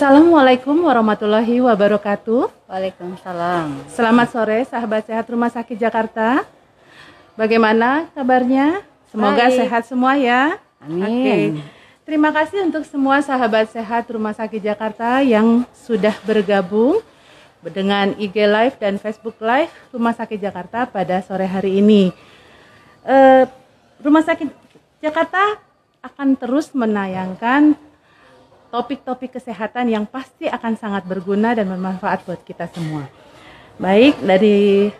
Assalamualaikum warahmatullahi wabarakatuh. Waalaikumsalam. Selamat sore sahabat sehat Rumah Sakit Jakarta. Bagaimana kabarnya? Semoga Baik. sehat semua ya. Amin. Oke. Terima kasih untuk semua sahabat sehat Rumah Sakit Jakarta yang sudah bergabung dengan IG Live dan Facebook Live Rumah Sakit Jakarta pada sore hari ini. Eh, Rumah Sakit Jakarta akan terus menayangkan topik-topik kesehatan yang pasti akan sangat berguna dan bermanfaat buat kita semua. Baik, dari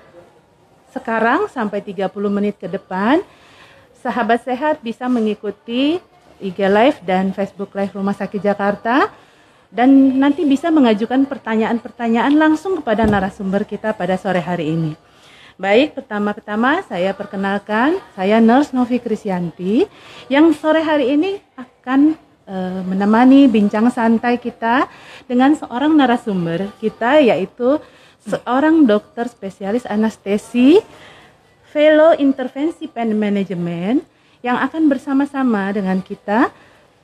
sekarang sampai 30 menit ke depan, sahabat sehat bisa mengikuti IG Live dan Facebook Live Rumah Sakit Jakarta dan nanti bisa mengajukan pertanyaan-pertanyaan langsung kepada narasumber kita pada sore hari ini. Baik, pertama-tama saya perkenalkan, saya Nurse Novi Krisyanti yang sore hari ini akan eh, menemani bincang santai kita dengan seorang narasumber kita yaitu seorang dokter spesialis anestesi Fellow Intervensi Pain Management yang akan bersama-sama dengan kita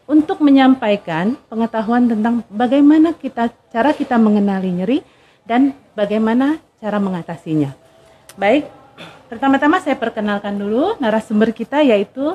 untuk menyampaikan pengetahuan tentang bagaimana kita cara kita mengenali nyeri dan bagaimana cara mengatasinya. Baik, pertama-tama saya perkenalkan dulu narasumber kita yaitu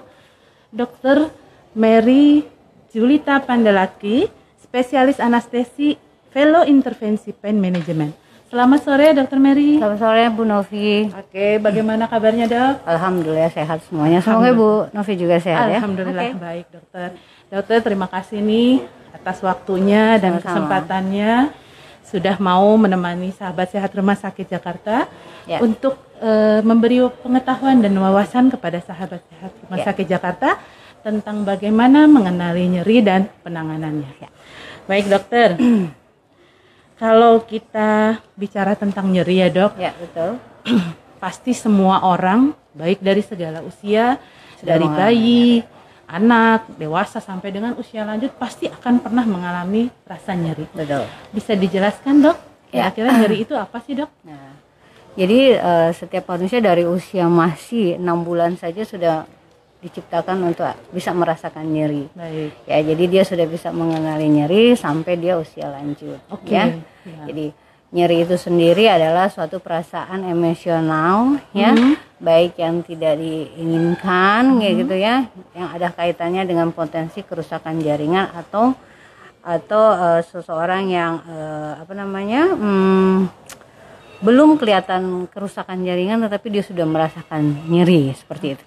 Dr. Mary Julita Pandelaki, spesialis anestesi Fellow Intervensi Pain Management. Selamat sore Dr. Mary. Selamat sore Bu Novi. Oke, bagaimana kabarnya dok? Alhamdulillah sehat semuanya. Semoga Bu Novi juga sehat ya. Alhamdulillah Oke. baik dokter. Dokter terima kasih nih atas waktunya dan Sama-sama. kesempatannya sudah mau menemani sahabat sehat Rumah Sakit Jakarta Ya. untuk eh, memberi pengetahuan dan wawasan kepada sahabat sehat Rumah Ya. Sakit Jakarta tentang bagaimana mengenali nyeri dan penanganannya. Ya. Baik dokter. Kalau kita bicara tentang nyeri ya dok, Ya betul. pasti semua orang baik dari segala usia Sudah dari bayi anak dewasa sampai dengan usia lanjut pasti akan pernah mengalami rasa nyeri Betul. bisa dijelaskan dok Ya. kira-kira nyeri itu apa sih dok Nah, jadi eh, setiap manusia dari usia masih enam bulan saja sudah diciptakan untuk bisa merasakan nyeri. baik Ya, jadi dia sudah bisa mengenali nyeri sampai dia usia lanjut. Oke, Ya. ya. Jadi nyeri itu sendiri adalah suatu perasaan emosional ya, Mhm. baik yang tidak diinginkan ya gitu ya, yang ada kaitannya dengan potensi kerusakan jaringan atau atau eh, seseorang yang eh, apa namanya hmm, belum kelihatan kerusakan jaringan tetapi dia sudah merasakan nyeri seperti itu.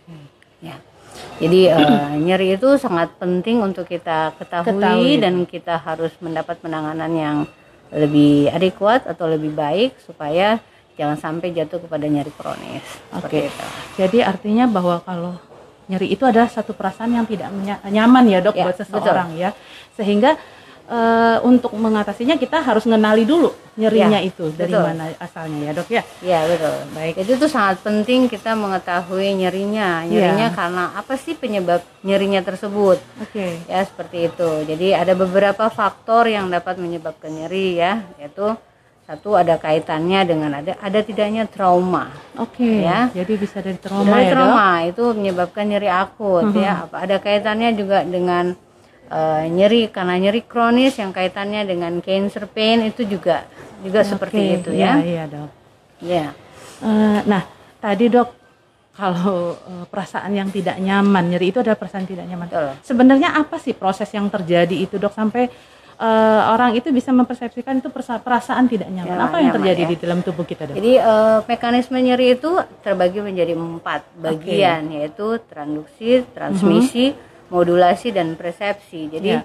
Ya. Jadi eh, nyeri itu sangat penting untuk kita ketahui, Ketahui. dan kita harus mendapat penanganan yang lebih adekuat atau lebih baik supaya jangan sampai jatuh kepada nyeri kronis. Oke. Itu. jadi artinya bahwa kalau nyeri itu adalah satu perasaan yang tidak nyaman ya dok Ya, buat seseorang ya sehingga eh, untuk mengatasinya kita harus mengenali dulu nyerinya Ya, itu dari betul. mana asalnya ya dok ya Ya betul. Baik. Itu tuh sangat penting kita mengetahui nyerinya. Nyerinya Ya. karena apa sih penyebab nyerinya tersebut? oke Ya seperti itu. Jadi ada beberapa faktor yang dapat menyebabkan nyeri ya, yaitu satu ada kaitannya dengan ada ada tidaknya trauma. Oke, Ya. jadi bisa dari trauma Dari ya dok? trauma itu menyebabkan nyeri akut ya. Apa ada kaitannya juga dengan eh, nyeri karena nyeri kronis yang kaitannya dengan cancer pain itu juga juga seperti Oke, itu iya, ya. Iya dok. Ya. Eh, nah tadi dok kalau eh, perasaan yang tidak nyaman, nyeri itu adalah perasaan tidak nyaman. Betul. Sebenarnya apa sih proses yang terjadi itu dok sampai eh, orang itu bisa mempersepsikan itu perasaan tidak nyaman? Ya, apa yang nyaman, terjadi ya. di dalam tubuh kita dok? Jadi eh, mekanisme nyeri itu terbagi menjadi empat bagian yaitu transduksi, transmisi, modulasi dan persepsi. Jadi Ya.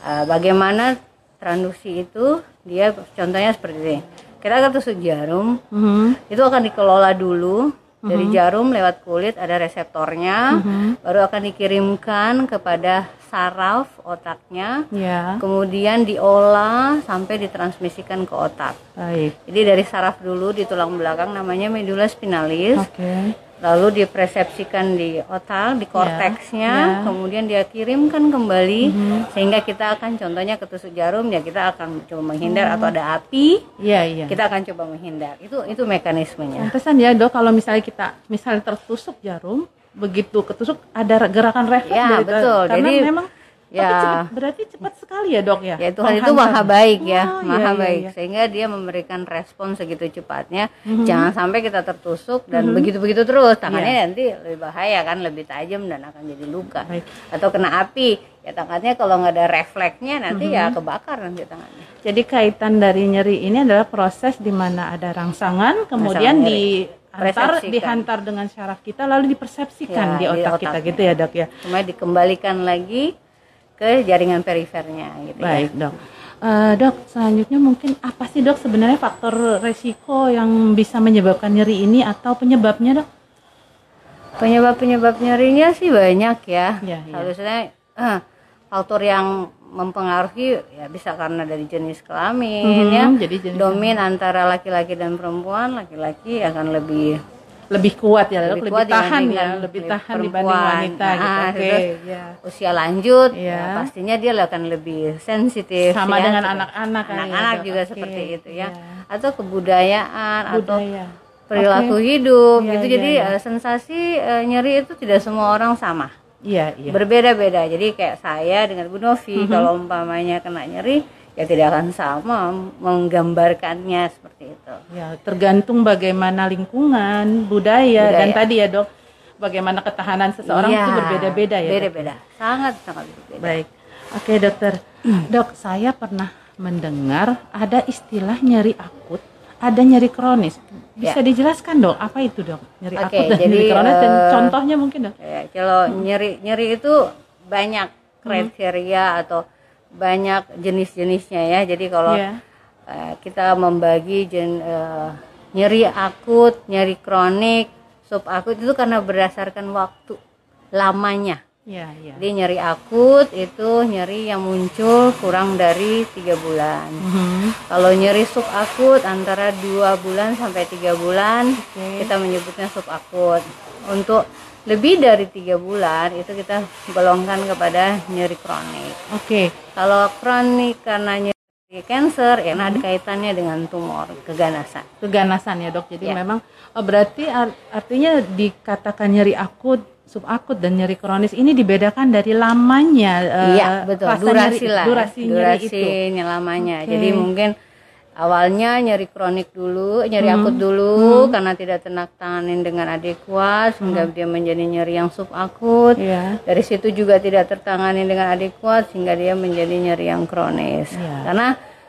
eh, bagaimana transduksi itu dia contohnya seperti ini. Kita akan tusuk jarum, Mhm. itu akan dikelola dulu dari jarum lewat kulit ada reseptornya, baru akan dikirimkan kepada saraf otaknya, Ya, kemudian diolah sampai ditransmisikan ke otak. baik. Jadi dari saraf dulu di tulang belakang namanya medula spinalis, Oke. Lalu dipersepsikan di otak, di korteksnya, ya. kemudian dia kirimkan kembali sehingga kita akan contohnya ketusuk jarum ya kita akan coba menghindar atau ada api, Iya iya. kita akan coba menghindar. Itu itu mekanismenya. Pantesan ya dok kalau misalnya kita misalnya tertusuk jarum, begitu ketusuk ada gerakan refleks Ya, dari- betul. karena Jadi- memang Tapi Ya. cepat, berarti cepat sekali ya dok ya? Ya Tuhan itu maha baik ya, Oh, iya, maha iya, baik iya. sehingga dia memberikan respon segitu cepatnya. Mhm. Jangan sampai kita tertusuk dan begitu-begitu terus, tangannya Iya. nanti lebih bahaya kan, lebih tajam dan akan jadi luka. Baik. Atau kena api, ya tangannya kalau nggak ada refleksnya nanti ya Mhm. kebakar nanti tangannya. Jadi kaitan dari nyeri ini adalah proses di mana ada rangsangan, kemudian diantar, Persepsikan. dihantar dengan syaraf kita, lalu dipersepsikan Ya, di di otak kita gitu ya dok ya. Cuma dikembalikan lagi ke jaringan perifernya gitu Baik ya. dok. Eh, dok, selanjutnya mungkin apa sih dok sebenarnya faktor resiko yang bisa menyebabkan nyeri ini atau penyebabnya dok? Penyebab-penyebab nyerinya sih banyak ya. Iya, iya. Harusnya eh, faktor yang mempengaruhi ya bisa karena dari jenis kelamin Mhm, ya. jadi jenis Domin antara laki-laki dan perempuan, laki-laki akan lebih Lebih kuat ya Lebih lebih, kuat tahan ya, lebih tahan dibanding perempuan. wanita gitu. Nah, Oke, terus ya. usia lanjut Iya. ya pastinya dia akan lebih sensitif Sama ya. dengan anak-anak kali ya, Anak-anak Dok. juga Oke, seperti itu ya. iya. Atau kebudayaan atau Budaya. perilaku hidup Iya, gitu. iya, Jadi iya. eh, sensasi eh, nyeri itu tidak semua orang sama. Iya, iya. Berbeda-beda. Jadi kayak saya dengan Bu Novi Mhm. kalau umpamanya kena nyeri ya tidak akan sama menggambarkannya seperti itu. Ya, tergantung bagaimana lingkungan, budaya, Budaya. dan tadi ya dok, bagaimana ketahanan seseorang Iya, itu berbeda-beda ya. Beda-beda. Sangat sangat berbeda. Baik, oke dokter. Dok, saya pernah mendengar ada istilah nyeri akut, ada nyeri kronis. Bisa Ya. dijelaskan dok, apa itu dok? Nyeri Oke, akut dan jadi, nyeri kronis dan eh, contohnya mungkin dok? Ya, kalau nyeri nyeri itu banyak kriteria atau banyak jenis-jenisnya ya. Jadi kalau Iya. eh, kita membagi jen, eh, nyeri akut, nyeri kronik, subakut itu karena berdasarkan waktu lamanya. Iya, iya. Jadi nyeri akut itu nyeri yang muncul kurang dari tiga bulan. Mhm. Kalau nyeri subakut antara dua bulan sampai tiga bulan Oke. kita menyebutnya subakut. Untuk lebih dari tiga bulan itu kita golongkan kepada nyeri kronik. Oke, Kalau kronik karena nyeri cancer ya nah ada Hmm. kaitannya dengan tumor keganasan. keganasan ya dok. Jadi Ya. memang oh, berarti ar- artinya dikatakan nyeri akut, subakut dan nyeri kronis ini dibedakan dari lamanya. eh, Iya betul fase durasi nyeri- lah durasi, nyeri itu. lamanya. Oke. Jadi mungkin awalnya nyeri kronik dulu, nyeri Hmm. akut dulu karena tidak tenak tanganin dengan adekuat sehingga Hmm. dia menjadi nyeri yang subakut. Iya. Dari situ juga tidak tertangani dengan adekuat sehingga dia menjadi nyeri yang kronis. Iya. Karena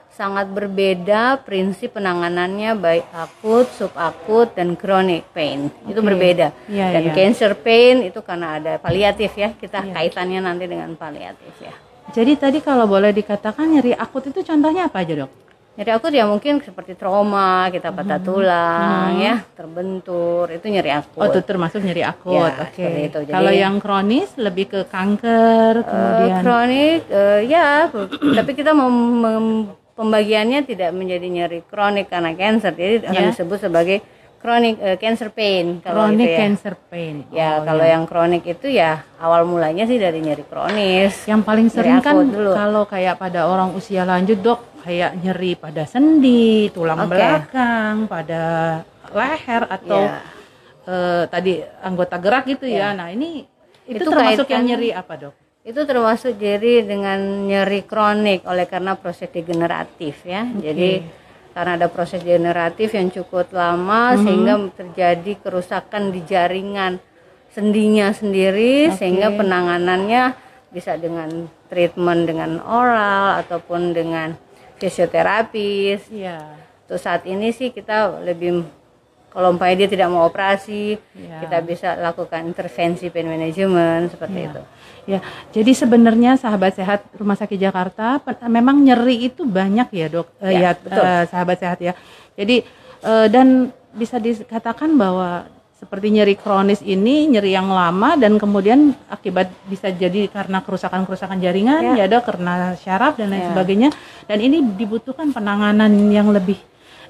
sangat berbeda prinsip penanganannya baik akut, subakut dan chronic pain. Itu Oke. berbeda. Iya, dan iya. cancer pain itu karena ada paliatif ya. Kita Iya. kaitannya nanti dengan paliatif ya. Jadi tadi kalau boleh dikatakan nyeri akut itu contohnya apa aja dok? Nyeri akut ya mungkin seperti trauma, kita patah tulang ya, terbentur, itu nyeri akut. Hmm. Oh itu termasuk nyeri akut. Ya, Oke. Jadi- Kalau yang kronis lebih ke kanker, Eh, kemudian kronik eh, ya tapi kita mem- pembagiannya tidak menjadi nyeri kronik karena cancer jadi akan Ya. disebut sebagai kronik eh, cancer pain kalau chronic itu ya cancer pain. ya Oh, kalau iya. yang kronik itu ya awal mulanya sih dari nyeri kronis yang paling sering kan dulu. kalau kayak pada orang usia lanjut dok kayak nyeri pada sendi, tulang Oke. belakang, pada leher atau Ya. eh, tadi anggota gerak gitu ya. Ya. Nah ini itu, Itu termasuk yang nyeri apa dok? itu termasuk jadi dengan nyeri kronik oleh karena proses degeneratif ya jadi karena ada proses degeneratif yang cukup lama Mhm. sehingga terjadi kerusakan di jaringan sendinya sendiri Oke. sehingga penanganannya bisa dengan treatment dengan oral ataupun dengan fisioterapis Iya. Untuk saat ini sih kita lebih kalau umpamanya dia tidak mau operasi, Ya. kita bisa lakukan intervensi pain management seperti Ya. itu. Ya, jadi sebenarnya sahabat sehat Rumah Sakit Jakarta memang nyeri itu banyak ya dok, Ya, ya, betul. eh, sahabat sehat ya. Jadi eh, dan bisa dikatakan bahwa seperti nyeri kronis ini nyeri yang lama dan kemudian akibat bisa jadi karena kerusakan-kerusakan jaringan ya, Ya. dok, karena syaraf dan lain Ya. sebagainya. Dan ini dibutuhkan penanganan yang lebih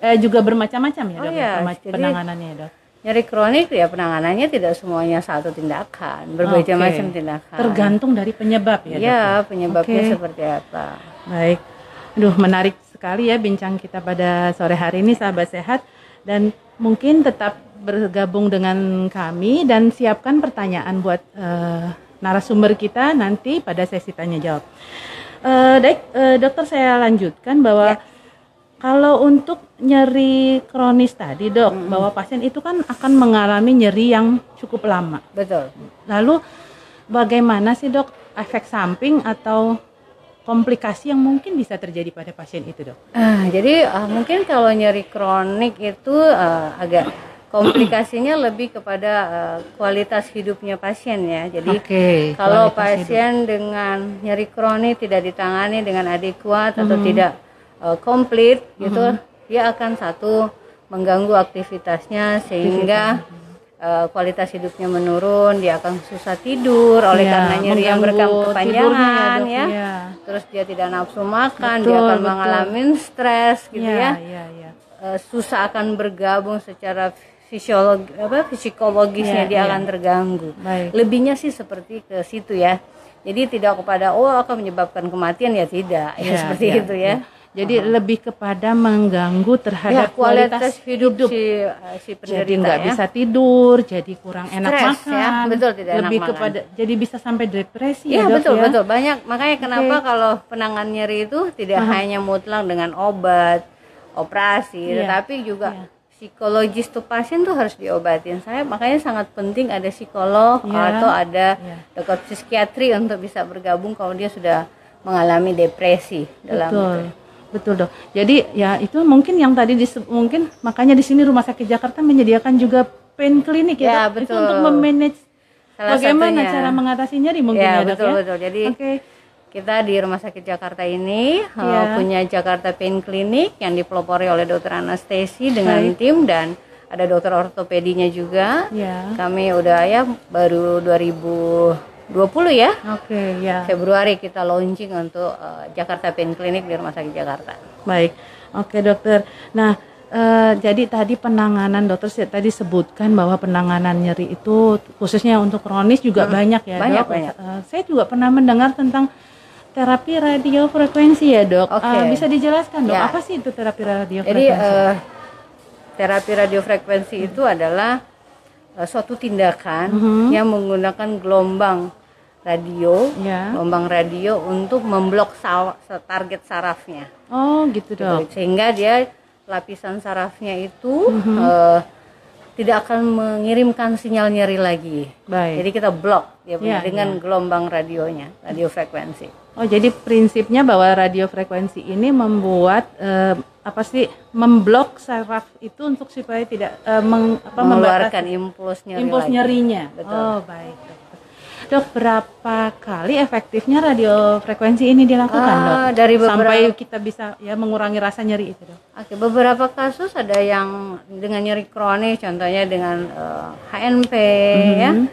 eh, juga bermacam-macam ya Oh dok, ya, iya, jadi- penanganannya ya dok. Nyeri kronik ya penanganannya tidak semuanya satu tindakan, berbeda Oke. macam tindakan. Tergantung dari penyebab ya dok. Ya, ya? penyebabnya Oke. seperti apa. Baik, Duh menarik sekali ya bincang kita pada sore hari ini sahabat sehat dan mungkin tetap bergabung dengan kami dan siapkan pertanyaan buat eh, narasumber kita nanti pada sesi tanya jawab. Uh, baik, uh, dokter saya lanjutkan bahwa Ya. Kalau untuk nyeri kronis tadi dok, bahwa pasien itu kan akan mengalami nyeri yang cukup lama. Betul. Lalu bagaimana sih dok efek samping atau komplikasi yang mungkin bisa terjadi pada pasien itu dok? Ah, jadi ah, mungkin kalau nyeri kronik itu ah, agak komplikasinya lebih kepada ah, kualitas hidupnya pasien ya. Jadi Oke, kalau kualitas hidup. pasien dengan nyeri kronik tidak ditangani dengan adekuat atau Mm-hmm. tidak ah, komplit gitu, dia akan satu mengganggu aktivitasnya sehingga ah, kualitas hidupnya menurun, dia akan susah tidur oleh Iya, karena nyeri yang berkam- kepanjangan dok, ya iya. terus dia tidak nafsu makan, Betul, dia akan betul. mengalami stres gitu Iya, ya, iya, iya. Eh, susah akan bergabung secara fisiologi apa psikologisnya Iya, dia iya. akan terganggu. Baik. Lebihnya sih seperti ke situ ya. Jadi tidak kepada oh akan menyebabkan kematian ya tidak, ya Iya, seperti iya, itu ya. Jadi lebih kepada mengganggu Ya, terhadap kualitas hidup, si eh, si penderita jadi nggak ya. bisa tidur, jadi kurang enak Stres, makan, ya. Betul, tidak enak lebih makan. kepada jadi bisa sampai depresi Iya ya dok betul ya. betul banyak makanya kenapa kalau penanganan nyeri itu tidak hanya mutlak dengan obat operasi Iya, tetapi juga psikologis tuh pasien tuh harus diobatin saya makanya sangat penting ada psikolog Iya, atau ada iya. dokter psikiatri untuk bisa bergabung kalau dia sudah mengalami depresi dalam Betul. itu. Betul dok. Jadi ya itu mungkin yang tadi disebut mungkin makanya di sini Rumah Sakit Jakarta menyediakan juga pain clinic ya, Ya, dok. Itu betul. untuk memanage Salah bagaimana satunya. cara mengatasi nyeri mungkin ya, ya, dok betul ya. betul jadi Oke. kita di Rumah Sakit Jakarta ini uh, Iya. punya Jakarta Pain Clinic yang dipelopori oleh dokter anestesi dengan Baik. tim dan ada dokter ortopedinya juga. Ya. Kami udah ya baru 2020 ya. Oke, ya. Februari kita launching untuk uh, Jakarta Pain Clinic di Rumah Sakit Jakarta. Baik, oke dokter. Nah, eh, jadi tadi penanganan dokter tadi sebutkan bahwa penanganan nyeri itu khususnya untuk kronis juga banyak ya banyak, dok. banyak. Eh, saya juga pernah mendengar tentang terapi radiofrekuensi ya dok. Oke. Eh, bisa dijelaskan dok Ya. apa sih itu terapi radiofrekuensi? Jadi eh, terapi radiofrekuensi itu adalah eh, suatu tindakan Mhm. yang menggunakan gelombang radio, Ya. gelombang radio untuk memblok target sarafnya. oh gitu dok. Sehingga dia lapisan sarafnya itu Mhm. eh, tidak akan mengirimkan sinyal nyeri lagi. Baik. Jadi kita blok dia punya Ya, dengan ya. gelombang radionya, radiofrekuensi. Oh jadi prinsipnya bahwa radiofrekuensi ini membuat eh, apa sih memblok saraf itu untuk supaya tidak eh, meng, apa, mengeluarkan impuls nyeri impuls nyerinya. Betul. Oh, baik, dokter. Dok, berapa kali efektifnya radiofrekuensi ini dilakukan, Ah, Dok? dari beberapa- Sampai kita bisa ya mengurangi rasa nyeri itu, Dok. Oke, beberapa kasus ada yang dengan nyeri kronis, contohnya dengan eh, HNP ya. Mhm.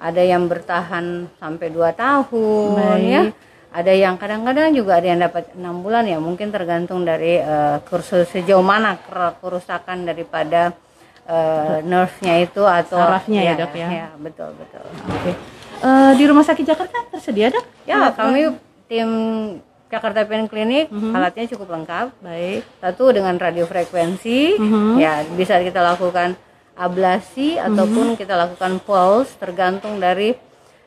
Ada yang bertahan sampai 2 tahun Baik. ya. Ada yang kadang-kadang juga ada yang dapat enam bulan ya, mungkin tergantung dari eh, kursus sejauh mana ker- kerusakan daripada eh, nerve-nya itu atau Sarafnya ya, Dok, ya? Ya, betul betul. Oke. Eh, di Rumah Sakit Jakarta tersedia, Dok? Ya, Alat- kami tim Jakarta Pain Clinic Mhm. alatnya cukup lengkap. baik. Satu dengan radiofrekuensi, Mhm. ya bisa kita lakukan ablasi ataupun kita lakukan pulse tergantung dari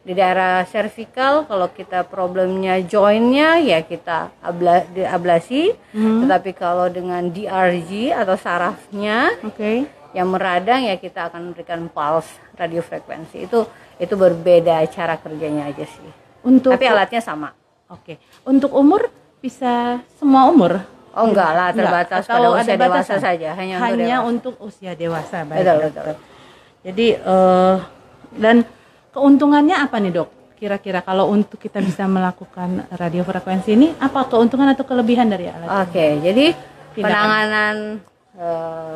di daerah cervical kalau kita problemnya jointnya ya kita abla, di- ablasi Mhm. tetapi kalau dengan DRG atau sarafnya Oke. yang meradang ya kita akan memberikan pulse radiofrekuensi itu itu berbeda cara kerjanya aja sih Untuk tapi alatnya sama Oke. Untuk umur bisa semua umur? oh enggak lah Enggak, terbatas atau pada ada usia dewasa saja hanya, untuk Hanya dewasa. untuk usia dewasa, baik. Betul, betul. Jadi eh, dan keuntungannya apa nih dok? Kira-kira kalau untuk kita bisa melakukan radiofrekuensi ini apa keuntungan atau kelebihan dari alat? Oke, jadi Tindakan. penanganan eh,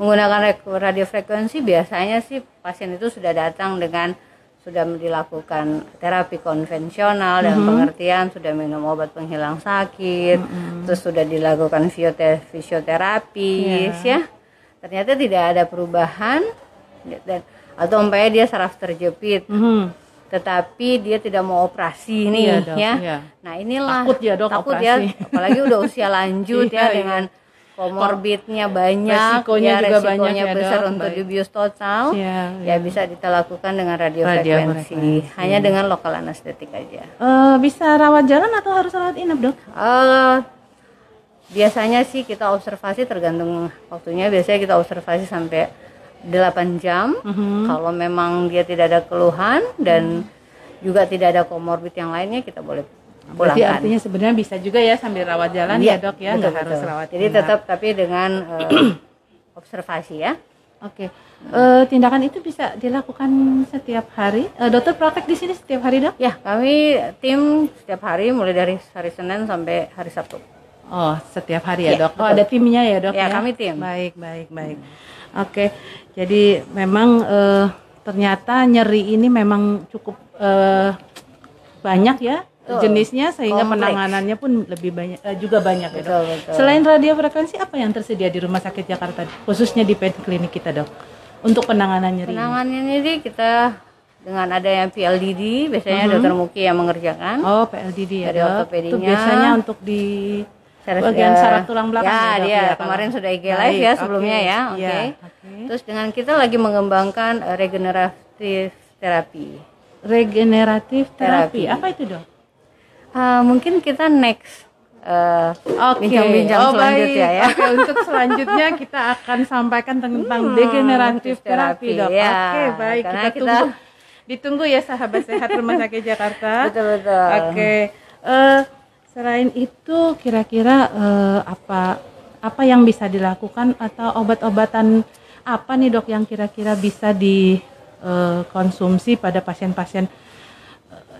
menggunakan rek- radiofrekuensi biasanya sih pasien itu sudah datang dengan sudah dilakukan terapi konvensional dan pengertian sudah minum obat penghilang sakit, terus sudah dilakukan fisioterapi, ya. Ternyata tidak ada perubahan dan atau umpamanya dia saraf terjepit, Mhm. tetapi dia tidak mau operasi nih Iya, dok, ya. iya. Nah inilah Takut ya, dok, takut operasi. ya apalagi udah usia lanjut Iya, ya iya. dengan komorbidnya banyak, Resikonya ya, juga resikonya banyak ya, besar Dok. untuk Baik. dibius total. Iya, Ya bisa kita lakukan dengan radiofrekuensi, hanya dengan lokal anestetik aja. Eh, bisa rawat jalan atau harus rawat inap dok? Eh, biasanya sih kita observasi tergantung waktunya. Biasanya kita observasi sampai 8 jam. Mhm. Kalau memang dia tidak ada keluhan dan juga tidak ada komorbid yang lainnya, kita boleh Berarti pulangkan. artinya sebenarnya bisa juga ya sambil rawat jalan Iya, ya dok ya, nggak harus rawat Jadi tetap tapi dengan eh, observasi ya. Oke, Eh, tindakan itu bisa dilakukan setiap hari. Eh, dokter praktek di sini setiap hari dok? Ya, kami tim setiap hari mulai dari hari Senin sampai hari Sabtu. Oh, setiap hari ya Iya, dok. Oh, betul. ada timnya ya dok Ya, kami tim. Baik, baik, baik. Oke, jadi memang eh, ternyata nyeri ini memang cukup eh, banyak ya Betul. jenisnya sehingga Kompleks. penanganannya pun lebih banyak eh, juga banyak ya dok. Betul, betul. Selain radiofrekuensi apa yang tersedia di Rumah Sakit Jakarta khususnya di pet klinik kita dok untuk penanganan nyeri? Penanganannya ini kita dengan adanya PLDD, biasanya dokter Muki yang mengerjakan. Oh, PLDD ya Dari dok. Itu biasanya untuk di Saraf- bagian ya, saraf tulang belakang ya, ya, dia ya, kemarin sudah IG Baik, live ya sebelumnya ya, oke. Iya, oke. Terus dengan kita lagi mengembangkan eh, regeneratif terapi. Regeneratif terapi. Terapi. Apa itu, Dok? Ah, mungkin kita next eh, Oke. bincang-bincang Oh, selanjutnya baik. ya. Oke, untuk selanjutnya kita akan sampaikan tentang degeneratif terapi, terapi, Dok. ya. Oke, baik. Karena Kita, kita- tunggu. Ditunggu ya sahabat sehat Rumah Sakit Jakarta. Betul betul. Oke. Eh, selain itu kira-kira eh, apa apa yang bisa dilakukan atau obat-obatan apa nih dok yang kira-kira bisa dikonsumsi pada pasien-pasien eh,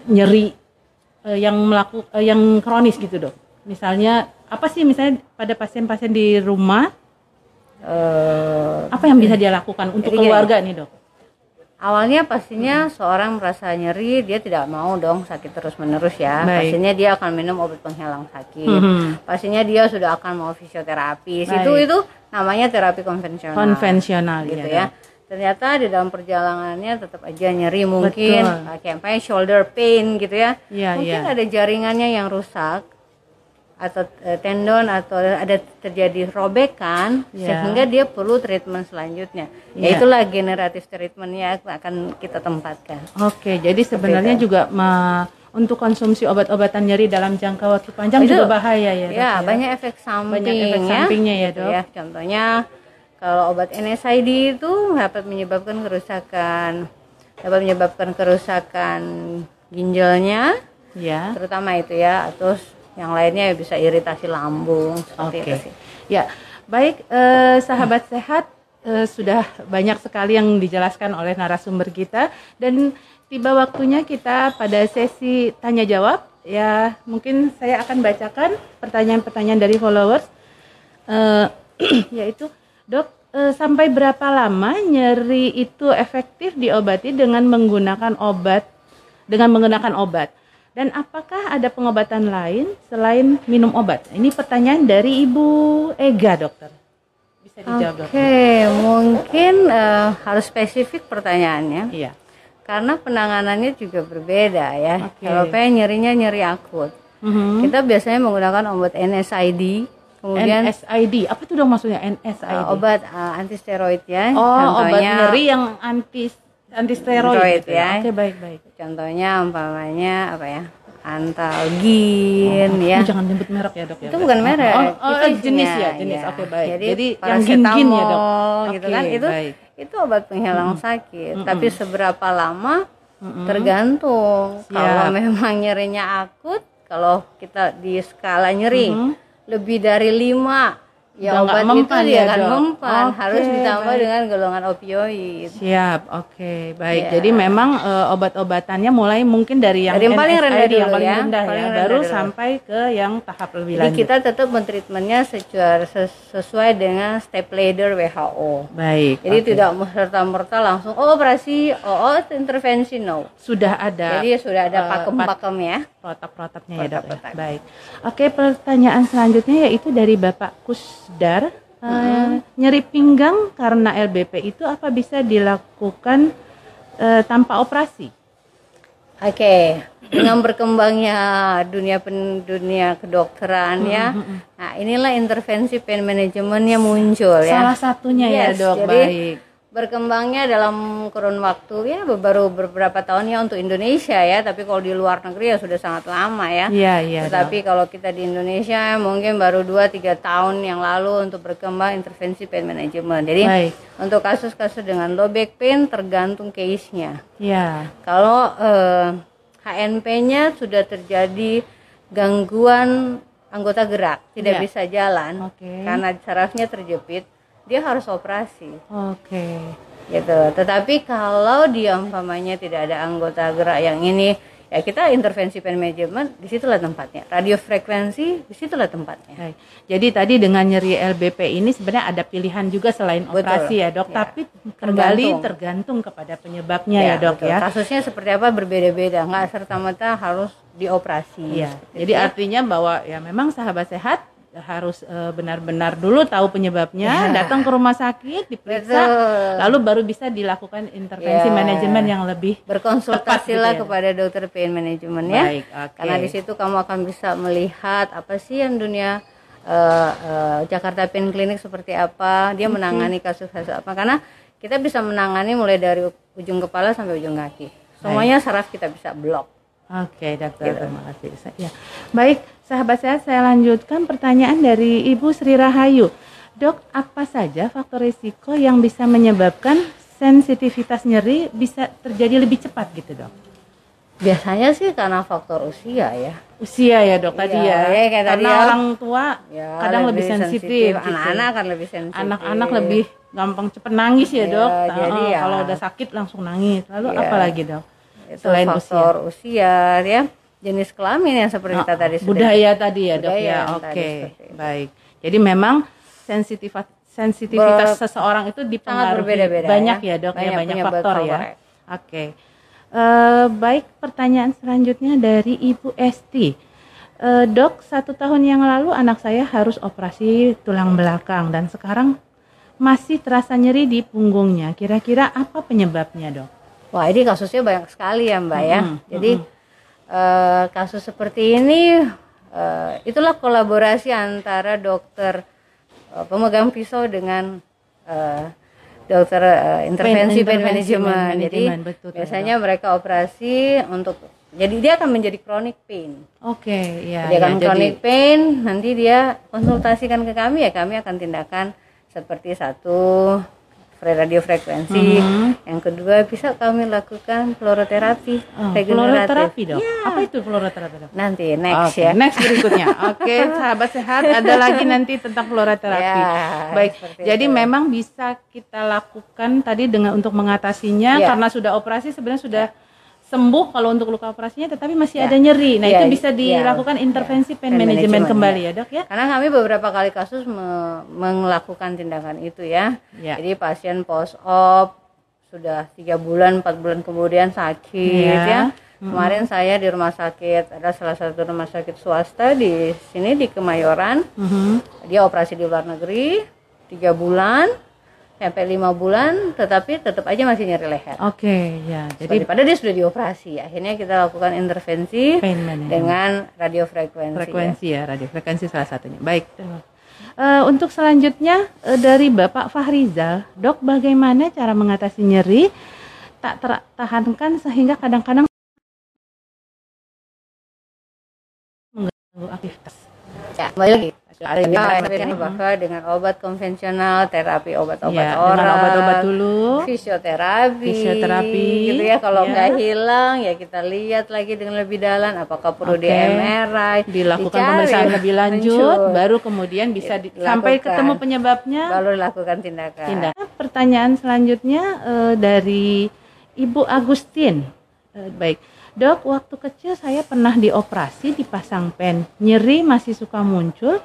nyeri eh, yang melaku eh, yang kronis gitu dok? Misalnya apa sih misalnya pada pasien-pasien di rumah Eh, apa yang bisa dia lakukan untuk keluarga nih dok? Awalnya pastinya seorang merasa nyeri, dia tidak mau dong sakit terus menerus ya. Baik. Pastinya dia akan minum obat penghilang sakit. Mhm. Pastinya dia sudah akan mau fisioterapi. Baik. Itu itu namanya terapi konvensional. Konvensional gitu ya, ya. Ternyata di dalam perjalanannya tetap aja nyeri mungkin Betul. kayak apa shoulder pain gitu ya. Iya, mungkin iya. ada jaringannya yang rusak atau eh, tendon atau ada terjadi robekan Iya. sehingga dia perlu treatment selanjutnya. Iya. Ya itulah generatif treatmentnya akan kita tempatkan. Oke, jadi sebenarnya juga ma- untuk konsumsi obat-obatan nyeri dalam jangka waktu panjang Itu- juga bahaya ya, Dok, Ya, banyak efek samping Banyak efek ya. sampingnya ya, Gitu Dok. Contohnya kalau obat NSAID itu dapat menyebabkan kerusakan dapat menyebabkan kerusakan ginjalnya Ya. terutama itu ya terus yang lainnya ya bisa iritasi lambung seperti Oke. itu sih. Ya, baik eh, sahabat sehat eh, sudah banyak sekali yang dijelaskan oleh narasumber kita dan tiba waktunya kita pada sesi tanya jawab. Ya, mungkin saya akan bacakan pertanyaan-pertanyaan dari followers. Eh, yaitu, Dok, eh, sampai berapa lama nyeri itu efektif diobati dengan menggunakan obat dengan menggunakan obat? Dan apakah ada pengobatan lain selain minum obat? Ini pertanyaan dari Ibu Ega, dokter. Bisa dijawab, Oke, dokter. mungkin eh, harus spesifik pertanyaannya Iya. karena penanganannya juga berbeda ya. Oke. Kalau pengen nyerinya nyeri akut, Mhm. kita biasanya menggunakan obat NSAID, kemudian NSID, apa itu dong maksudnya NSID? Uh, obat uh, antisteroid ya. oh, obat contohnya, nyeri yang anti anti steroid gitu ya. ya. Oke, baik baik. Contohnya umpamanya apa ya? Antalgin ya. Oh, jangan nyebut merek ya, Dok ya. Itu bukan merek. Oh, oh, itu jenis isinya, ya, jenis. ya. Oke, baik. Jadi, Jadi, yang gin-gin ya, Dok. gitu kan itu baik. itu obat penghilang sakit. Tapi seberapa lama tergantung. Siap. Kalau memang nyerinya akut, kalau kita di skala nyeri lebih dari 5 Udah ya nggak obat itu mempan dia ya, akan Dok? mempan, Oke, harus ditambah baik. dengan golongan opioid. Siap, oke, baik. Ya. Jadi memang eh, obat-obatannya mulai mungkin dari yang Dari yang paling rendah yang dulu paling ya, rendah paling ya, rendah baru dulu. sampai ke yang tahap lebih Jadi lanjut. kita tetap mentreatmentnya secara ses- sesuai dengan step ladder WHO. Baik. Jadi oke. tidak serta merta langsung oh operasi, oh, oh intervensi no. sudah ada Jadi sudah ada eh, pakem-pakem ya. protap-protapnya ya dok. ya? Baik. Oke pertanyaan selanjutnya yaitu dari Bapak Kusdar. Eh, Nyeri pinggang karena LBP itu apa bisa dilakukan eh, tanpa operasi? Oke, dengan berkembangnya dunia pen, dunia kedokteran ya. Nah, inilah intervensi pain manajemennya muncul ya. Salah satunya Yes, ya dok, jadi baik. Berkembangnya dalam kurun waktu ya baru beberapa tahun ya untuk Indonesia ya, tapi kalau di luar negeri ya sudah sangat lama ya. Iya iya. Tetapi kalau kita di Indonesia mungkin baru 2-3 tahun yang lalu untuk berkembang intervensi pain management. Jadi Baik. untuk kasus-kasus dengan low back pain tergantung case-nya. Iya. Kalau eh, HNP-nya sudah terjadi gangguan anggota gerak, tidak Iya. bisa jalan Oke. karena sarafnya terjepit, dia harus operasi Oke. gitu. Tetapi kalau dia umpamanya tidak ada anggota gerak yang ini, ya kita intervensi pain management di situlah tempatnya. Radio frekuensi di situlah tempatnya. Baik. Jadi tadi dengan nyeri LBP ini sebenarnya ada pilihan juga selain Betul. operasi ya dok, Ya. tapi kembali Tergantung. tergantung kepada penyebabnya ya, dok betul. ya. Kasusnya seperti apa berbeda-beda, nggak serta merta harus dioperasi. Iya. Seperti Jadi itu ya. artinya bahwa ya memang sahabat sehat harus eh, benar-benar dulu tahu penyebabnya, Ya. datang ke rumah sakit, diperiksa, Betul. lalu baru bisa dilakukan intervensi Ya. manajemen yang lebih berkonsultasilah gitu ya. kepada dokter pain management ya. Baik, oke. Karena di situ kamu akan bisa melihat apa sih yang dunia eh, eh, Jakarta Pain Clinic seperti apa, dia menangani kasus-kasus apa. Karena kita bisa menangani mulai dari ujung kepala sampai ujung kaki. Semuanya saraf kita bisa blok. Oke, dokter, Gitu. terima kasih. Ya. Baik, sahabat sehat, saya lanjutkan pertanyaan dari Ibu Sri Rahayu. Dok, apa saja faktor risiko yang bisa menyebabkan sensitivitas nyeri bisa terjadi lebih cepat gitu, Dok? Biasanya sih karena faktor usia ya. Usia ya, Dok, tadi Iya, ya. ya, kayak tadi Karena ya. orang tua Ya, kadang lebih, sensitif. gitu. Anak-anak kan lebih sensitif. Anak-anak lebih gampang cepet nangis ya, Iya, Dok. jadi Eh, ya. kalau udah sakit langsung nangis. Lalu Iya. apa lagi, Dok? itu Selain faktor usia. ya jenis kelamin yang seperti kita tadi sudah budaya tadi ya dok ya? oke tadi baik. Jadi memang sensitivitas sensitivitas seseorang itu dipengaruhi banyak ya. ya, dok ya Banyak banyak penyebab faktor ya. faktor ya. oke. Eh, baik pertanyaan selanjutnya dari ibu Esti. Eh, dok satu tahun yang lalu anak saya harus operasi tulang belakang dan sekarang masih terasa nyeri di punggungnya. Kira-kira apa penyebabnya dok? Wah ini kasusnya banyak sekali ya Mbak ya. Mm-mm, Jadi eh, kasus seperti ini eh, itulah kolaborasi antara dokter eh, pemegang pisau dengan eh, dokter eh, intervensi pain, management. Jadi betul, biasanya mereka operasi untuk jadi dia akan menjadi chronic pain. oke ya, dia ya, akan jadi- chronic pain, nanti dia konsultasikan ke kami ya kami akan tindakan seperti satu fre- radiofrekuensi, Mhm. yang kedua bisa kami lakukan fluoroterapi Oh, regeneratif. fluoroterapi dok. Iya. Apa itu fluoroterapi dok? Nanti next Oke, ya. Next berikutnya. Oke, sahabat sehat, ada lagi nanti tentang fluoroterapi. Ya, Baik. Jadi itu. memang bisa kita lakukan tadi dengan untuk mengatasinya Ya. karena sudah operasi sebenarnya sudah sembuh kalau untuk luka operasinya tetapi masih Ya. ada nyeri. Nah, Ya, itu bisa ya. dilakukan intervensi pain Pain management kembali ya. ya, Dok ya. Karena kami beberapa kali kasus me- melakukan tindakan itu ya. Ya. Jadi pasien post op sudah tiga bulan, empat bulan kemudian sakit Ya. ya. Kemarin saya di rumah sakit ada salah satu rumah sakit swasta di sini di Kemayoran. Mhm. Dia operasi di luar negeri tiga bulan sampai lima bulan, tetapi tetap aja masih nyeri leher. Oke, ya. Jadi Jadi pada dia sudah dioperasi, akhirnya kita lakukan intervensi dengan radiofrekuensi. ya. frekuensi ya, radio frekuensi salah satunya. Baik. Eh, untuk selanjutnya eh, dari Bapak Fahrizal, dok bagaimana cara mengatasi nyeri tak tertahankan sehingga kadang-kadang mengganggu aktivitas. Ya, kembali lagi. Ada Ya, yang ini bahwa dengan obat konvensional, terapi obat-obat ya, oral, obat-obat dulu. fisioterapi, Fisioterapi, gitu ya. Kalau ya. nggak hilang, ya kita lihat lagi dengan lebih dalam, apakah perlu Oke. di MRI, Dilakukan dicari pemeriksaan lebih lanjut, lanjut, baru kemudian bisa di- Dilakukan. sampai ketemu penyebabnya. baru dilakukan tindakan. tindak. Pertanyaan selanjutnya eh, dari Ibu Agustin. Eh, baik, dok, waktu kecil saya pernah dioperasi dipasang pen. Nyeri masih suka muncul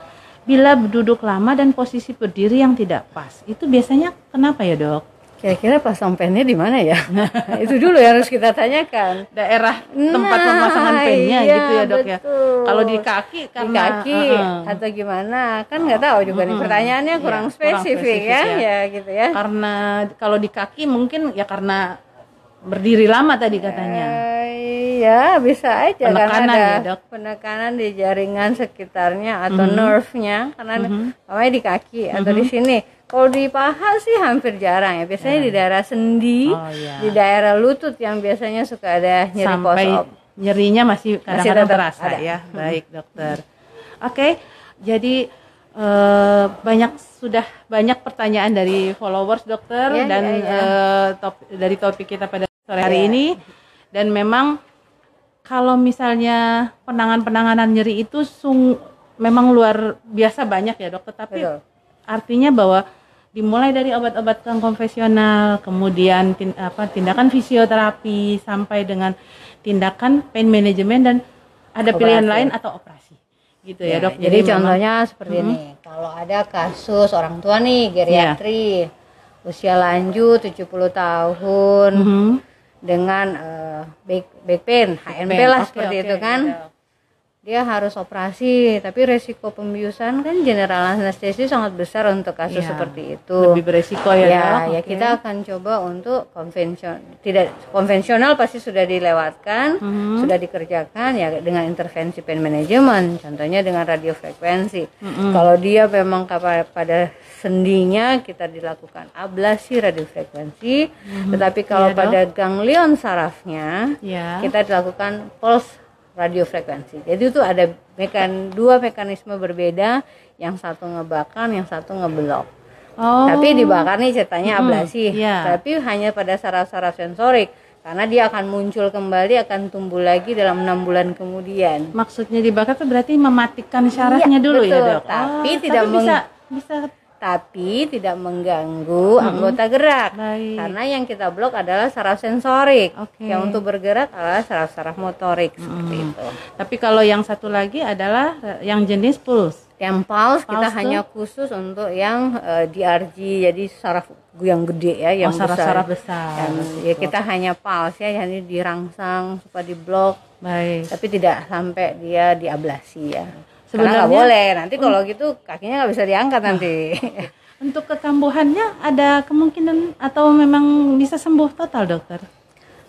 bila duduk lama dan posisi berdiri yang tidak pas. Itu biasanya kenapa ya dok? Kira-kira pasang pennya di mana ya? itu dulu yang harus kita tanyakan. Daerah tempat Nah, pemasangan pennya iya, gitu ya dok ya. betul. Kalau di kaki di karena kaki uh-uh. atau gimana kan nggak tahu juga nih Mm-mm. pertanyaannya Iya, kurang kurang spesifik, spesifik ya, ya. ya gitu ya karena kalau di kaki mungkin ya karena berdiri lama tadi katanya. Eh, ya bisa aja Penekanan karena ada ya, Dok? penekanan di jaringan sekitarnya atau nerve-nya karena Mhm. namanya di kaki atau di sini. Kalau di paha sih hampir jarang ya. Biasanya di daerah sendi, Oh, iya. di daerah lutut yang biasanya suka ada nyeri Sampai nyerinya masih kadang-kadang terasa ada. ya. Baik, dokter. Oke, jadi eh, banyak sudah banyak pertanyaan dari followers dokter Iya, dan iya, iya. eh, top- dari topik kita pada sore hari Iya. ini dan memang kalau misalnya penanganan-penanganan nyeri itu sung memang luar biasa banyak ya dokter tapi Betul. artinya bahwa dimulai dari obat-obat yang konvensional kemudian tin- apa tindakan fisioterapi sampai dengan tindakan pain management dan ada pilihan Operasi. lain atau operasi gitu ya, Ya, dok jadi memang- contohnya seperti ini. Kalau ada kasus orang tua nih geriatri, usia lanjut 70 tahun Mhm. dengan eh, back back pain, HNP Pain. lah Oke, seperti oke, itu kan. ya, dok. Dia harus operasi, tapi resiko pembiusan kan general anestesi sangat besar untuk kasus Iya. seperti itu. lebih beresiko ya, ya, dok ya Oke. kita akan coba untuk konvensional. Tidak konvensional pasti sudah dilewatkan, Mhm. sudah dikerjakan ya dengan intervensi pain management, contohnya dengan radiofrekuensi. Mhm. Kalau dia memang pada sendinya kita dilakukan ablasi radiofrekuensi, tetapi kalau Iya, dok. pada ganglion sarafnya ya kita dilakukan pulse radiofrekuensi. Jadi itu ada mekan dua mekanisme berbeda, yang satu ngebakar, yang satu ngeblok. oh Tapi dibakar nih ceritanya Mm-mm, ablasi, iya. tapi hanya pada saraf-saraf sensorik karena dia akan muncul kembali akan tumbuh lagi dalam enam bulan kemudian. maksudnya dibakar itu berarti mematikan syarafnya Iya, dulu ya betul. dok Tapi Oh, tidak meng- bisa bisa Tapi tidak mengganggu anggota gerak. baik Karena yang kita blok adalah saraf sensorik. Oke. Yang untuk bergerak adalah saraf-saraf motorik seperti itu. tapi kalau yang satu lagi adalah eh, yang jenis puls Yang pulse kita Pulse hanya khusus untuk yang eh, DRG, jadi saraf yang gede ya, yang oh saraf-saraf besar. besar, Yang- ya kita hanya pulse ya, jadi dirangsang supaya diblok, baik tapi tidak sampai dia diablasi ya. Sebenarnya- nggak boleh. Nanti kalau gitu kakinya nggak bisa diangkat nanti. Untuk kekambuhannya ada kemungkinan atau memang bisa sembuh total dokter?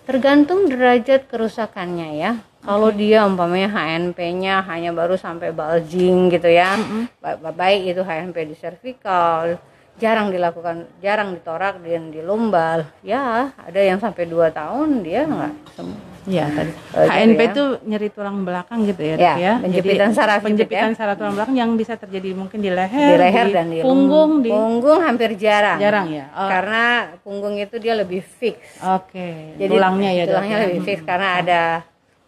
Tergantung derajat kerusakannya ya. Kalau dia umpamanya HNP-nya hanya baru sampai bulging gitu ya, ba- ba- baik itu HNP di cervical, jarang dilakukan, jarang ditorak dan di lumbal, ya ada yang sampai 2 tahun dia nggak sembuh. Iya tadi. HNP ya. itu nyeri tulang belakang gitu ya, Ya, ya. penjepitan Jadi, saraf gitu penjepitan ya. saraf tulang belakang yang bisa terjadi mungkin di leher, Di leher dan di punggung, di punggung hampir jarang. jarang ya. Oh, Karena punggung itu dia lebih fix. Oke. Jadi tulangnya ya tulangnya ya. lebih fix karena ada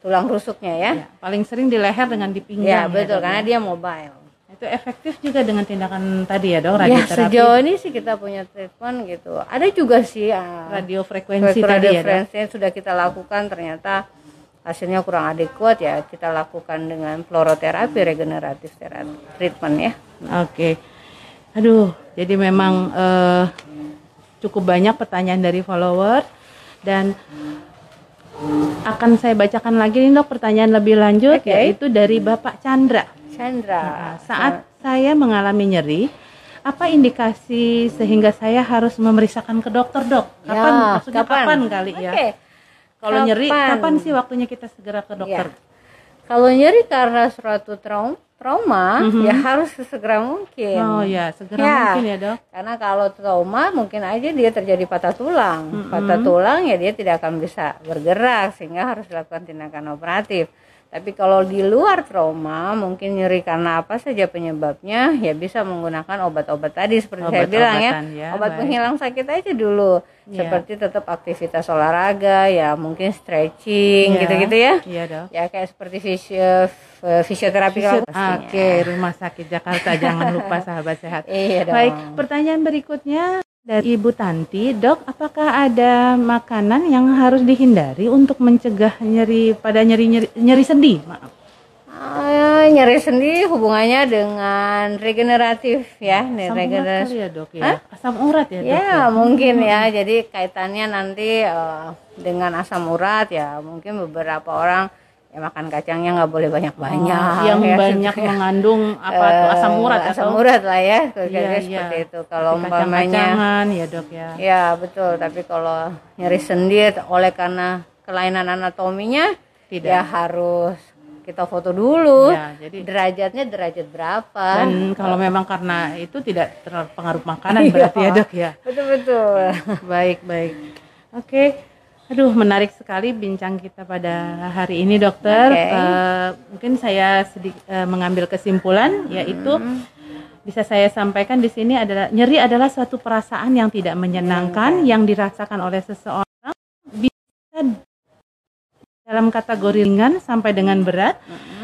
tulang rusuknya ya. Ya, Paling sering di leher dengan di Ya, pinggang. betul dok, karena ya. dia mobile. Itu efektif juga dengan tindakan tadi ya dok, Ya radioterapi, sejauh ini sih kita punya treatment gitu. Ada juga sih uh, radiofrekuensi tadi ya dok. yang sudah kita lakukan ternyata hasilnya kurang adekuat ya kita lakukan dengan fluoroterapi regeneratif terapi treatment ya. Oke. Aduh, jadi memang eh, cukup banyak pertanyaan dari follower dan akan saya bacakan lagi nih dok pertanyaan lebih lanjut Oke. yaitu dari Bapak Chandra. Chandra. Nah, saat saya mengalami nyeri, apa indikasi sehingga saya harus memeriksakan ke dokter dok? Kapan? Ya, maksudnya kapan? kapan, kali ya? Oke. Kalau nyeri, Kapan? sih waktunya kita segera ke dokter? Ya. Kalau nyeri karena suatu trauma, trauma ya harus sesegera mungkin. Oh ya, segera Ya. mungkin ya dok. Karena kalau trauma mungkin aja dia terjadi patah tulang. Patah tulang ya dia tidak akan bisa bergerak sehingga harus dilakukan tindakan operatif. Tapi kalau di luar trauma mungkin nyeri karena apa saja penyebabnya ya bisa menggunakan obat-obat tadi seperti saya bilang ya. Ya, Obat baik. penghilang sakit aja dulu. Ya. Seperti tetap aktivitas olahraga ya mungkin stretching Ya. gitu-gitu ya. Iya dok. Ya kayak seperti fisio, fisioterapi kalau Fisio-. Oke, Rumah Sakit Jakarta jangan lupa sahabat sehat. Iya dong. Baik, pertanyaan berikutnya dari Ibu Tanti, Dok, apakah ada makanan yang harus dihindari untuk mencegah nyeri pada nyeri nyeri, nyeri sendi? Maaf. Ah, nyeri sendi hubungannya dengan regeneratif ya, nih Asam urat regeneratif. kali ya, Dok ya. Asam urat ya, Dok. Ya, mungkin ya. Jadi kaitannya nanti eh, dengan asam urat ya, mungkin beberapa orang ya makan kacangnya nggak boleh banyak-banyak Oh, yang ya, banyak supaya- mengandung apa tuh? Eh, asam urat asam atau? urat lah ya Iya, kira-kira iya. seperti itu. Kalau umpamanya ya dok ya. Ya betul. Tapi kalau nyeri sendi oleh karena kelainan anatominya Tidak. ya harus kita foto dulu. Ya, jadi- derajatnya derajat berapa. Dan kalau memang karena itu tidak terpengaruh makanan Iya. berarti ya dok ya. Betul betul. Baik baik. Oke aduh menarik sekali bincang kita pada hari ini dokter Oke. Eh, mungkin saya sedikit mengambil kesimpulan yaitu Hmm. bisa saya sampaikan di sini adalah nyeri adalah suatu perasaan yang tidak menyenangkan yang dirasakan oleh seseorang bisa dalam kategori ringan sampai dengan berat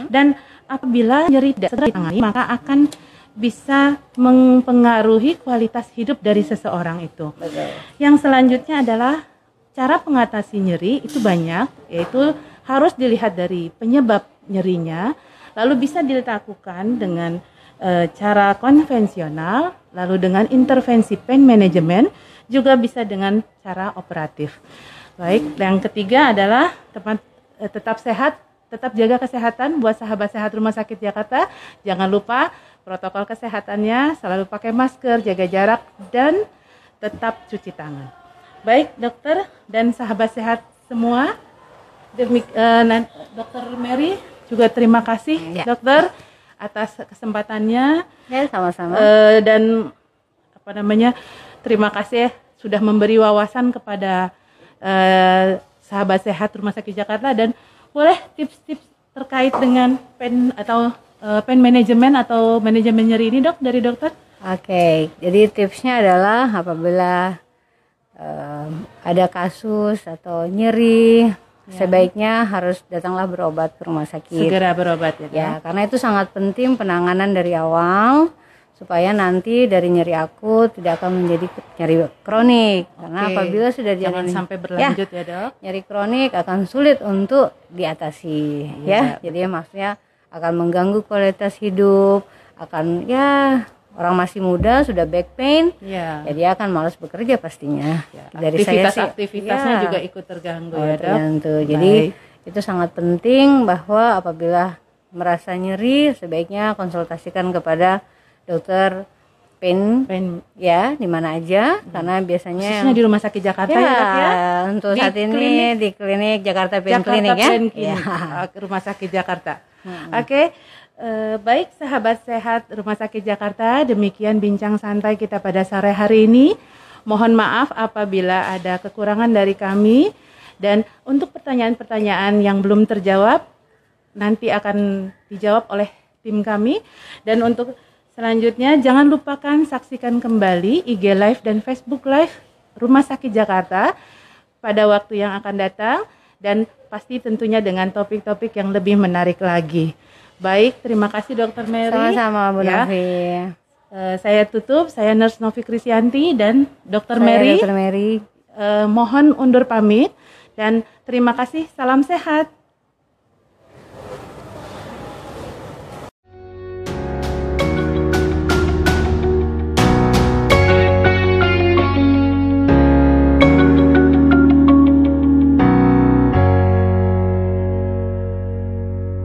dan apabila nyeri tidak ditangani maka akan bisa mempengaruhi kualitas hidup dari seseorang itu. betul Yang selanjutnya adalah cara mengatasi nyeri itu banyak, yaitu harus dilihat dari penyebab nyerinya, lalu bisa dilakukan dengan eh, cara konvensional, lalu dengan intervensi pain management, juga bisa dengan cara operatif. Baik, yang ketiga adalah tepat, eh, tetap sehat, tetap jaga kesehatan buat sahabat sehat Rumah Sakit Jakarta. Jangan lupa protokol kesehatannya, selalu pakai masker, jaga jarak, dan tetap cuci tangan. Baik, dokter dan sahabat sehat semua. Demik, eh, nan- dokter Mary juga terima kasih, Ya. dokter, atas kesempatannya ya sama-sama Eh, dan apa namanya terima kasih ya sudah memberi wawasan kepada eh, sahabat sehat Rumah Sakit Jakarta dan boleh tips-tips terkait dengan pen atau eh, pen manajemen atau manajemen nyeri ini dok dari dokter Oke, jadi tipsnya adalah apabila em, ada kasus atau nyeri, sebaiknya harus datanglah berobat ke rumah sakit. segera berobat ya? Ya, karena itu sangat penting penanganan dari awal supaya nanti dari nyeri akut tidak akan menjadi nyeri kronik. Karena Oke. apabila sudah jangan jadi sampai berlanjut ya, dok nyeri kronik akan sulit untuk diatasi Iya, ya. Jadi maksudnya akan mengganggu kualitas hidup, akan ya orang masih muda sudah back pain, ya ya dia akan malas bekerja pastinya. Dari saya aktivitas sih, aktivitasnya ya, juga ikut terganggu oh, ya dok. Jadi itu sangat penting bahwa apabila merasa nyeri sebaiknya konsultasikan kepada dokter pain pen ya di mana aja. Karena biasanya khususnya di Rumah Sakit Jakarta ya, dok ya? untuk Di saat ini klinik- di klinik Jakarta Pain Jakarta Clinic ya. Pain Ya. Clinic, Rumah Sakit Jakarta. Oke, eh, baik sahabat sehat Rumah Sakit Jakarta, demikian bincang santai kita pada sore hari ini. Mohon maaf apabila ada kekurangan dari kami dan untuk pertanyaan-pertanyaan yang belum terjawab nanti akan dijawab oleh tim kami dan untuk selanjutnya jangan lupakan saksikan kembali IG Live dan Facebook Live Rumah Sakit Jakarta pada waktu yang akan datang dan pasti tentunya dengan topik-topik yang lebih menarik lagi. Baik, terima kasih Dokter Mary. Sama-sama Bu Ya. Novi. Eh, saya tutup, saya Nurse Novi Krisyanti dan Dokter Mary Dr. Mary. eh, mohon undur pamit dan terima kasih. Salam sehat.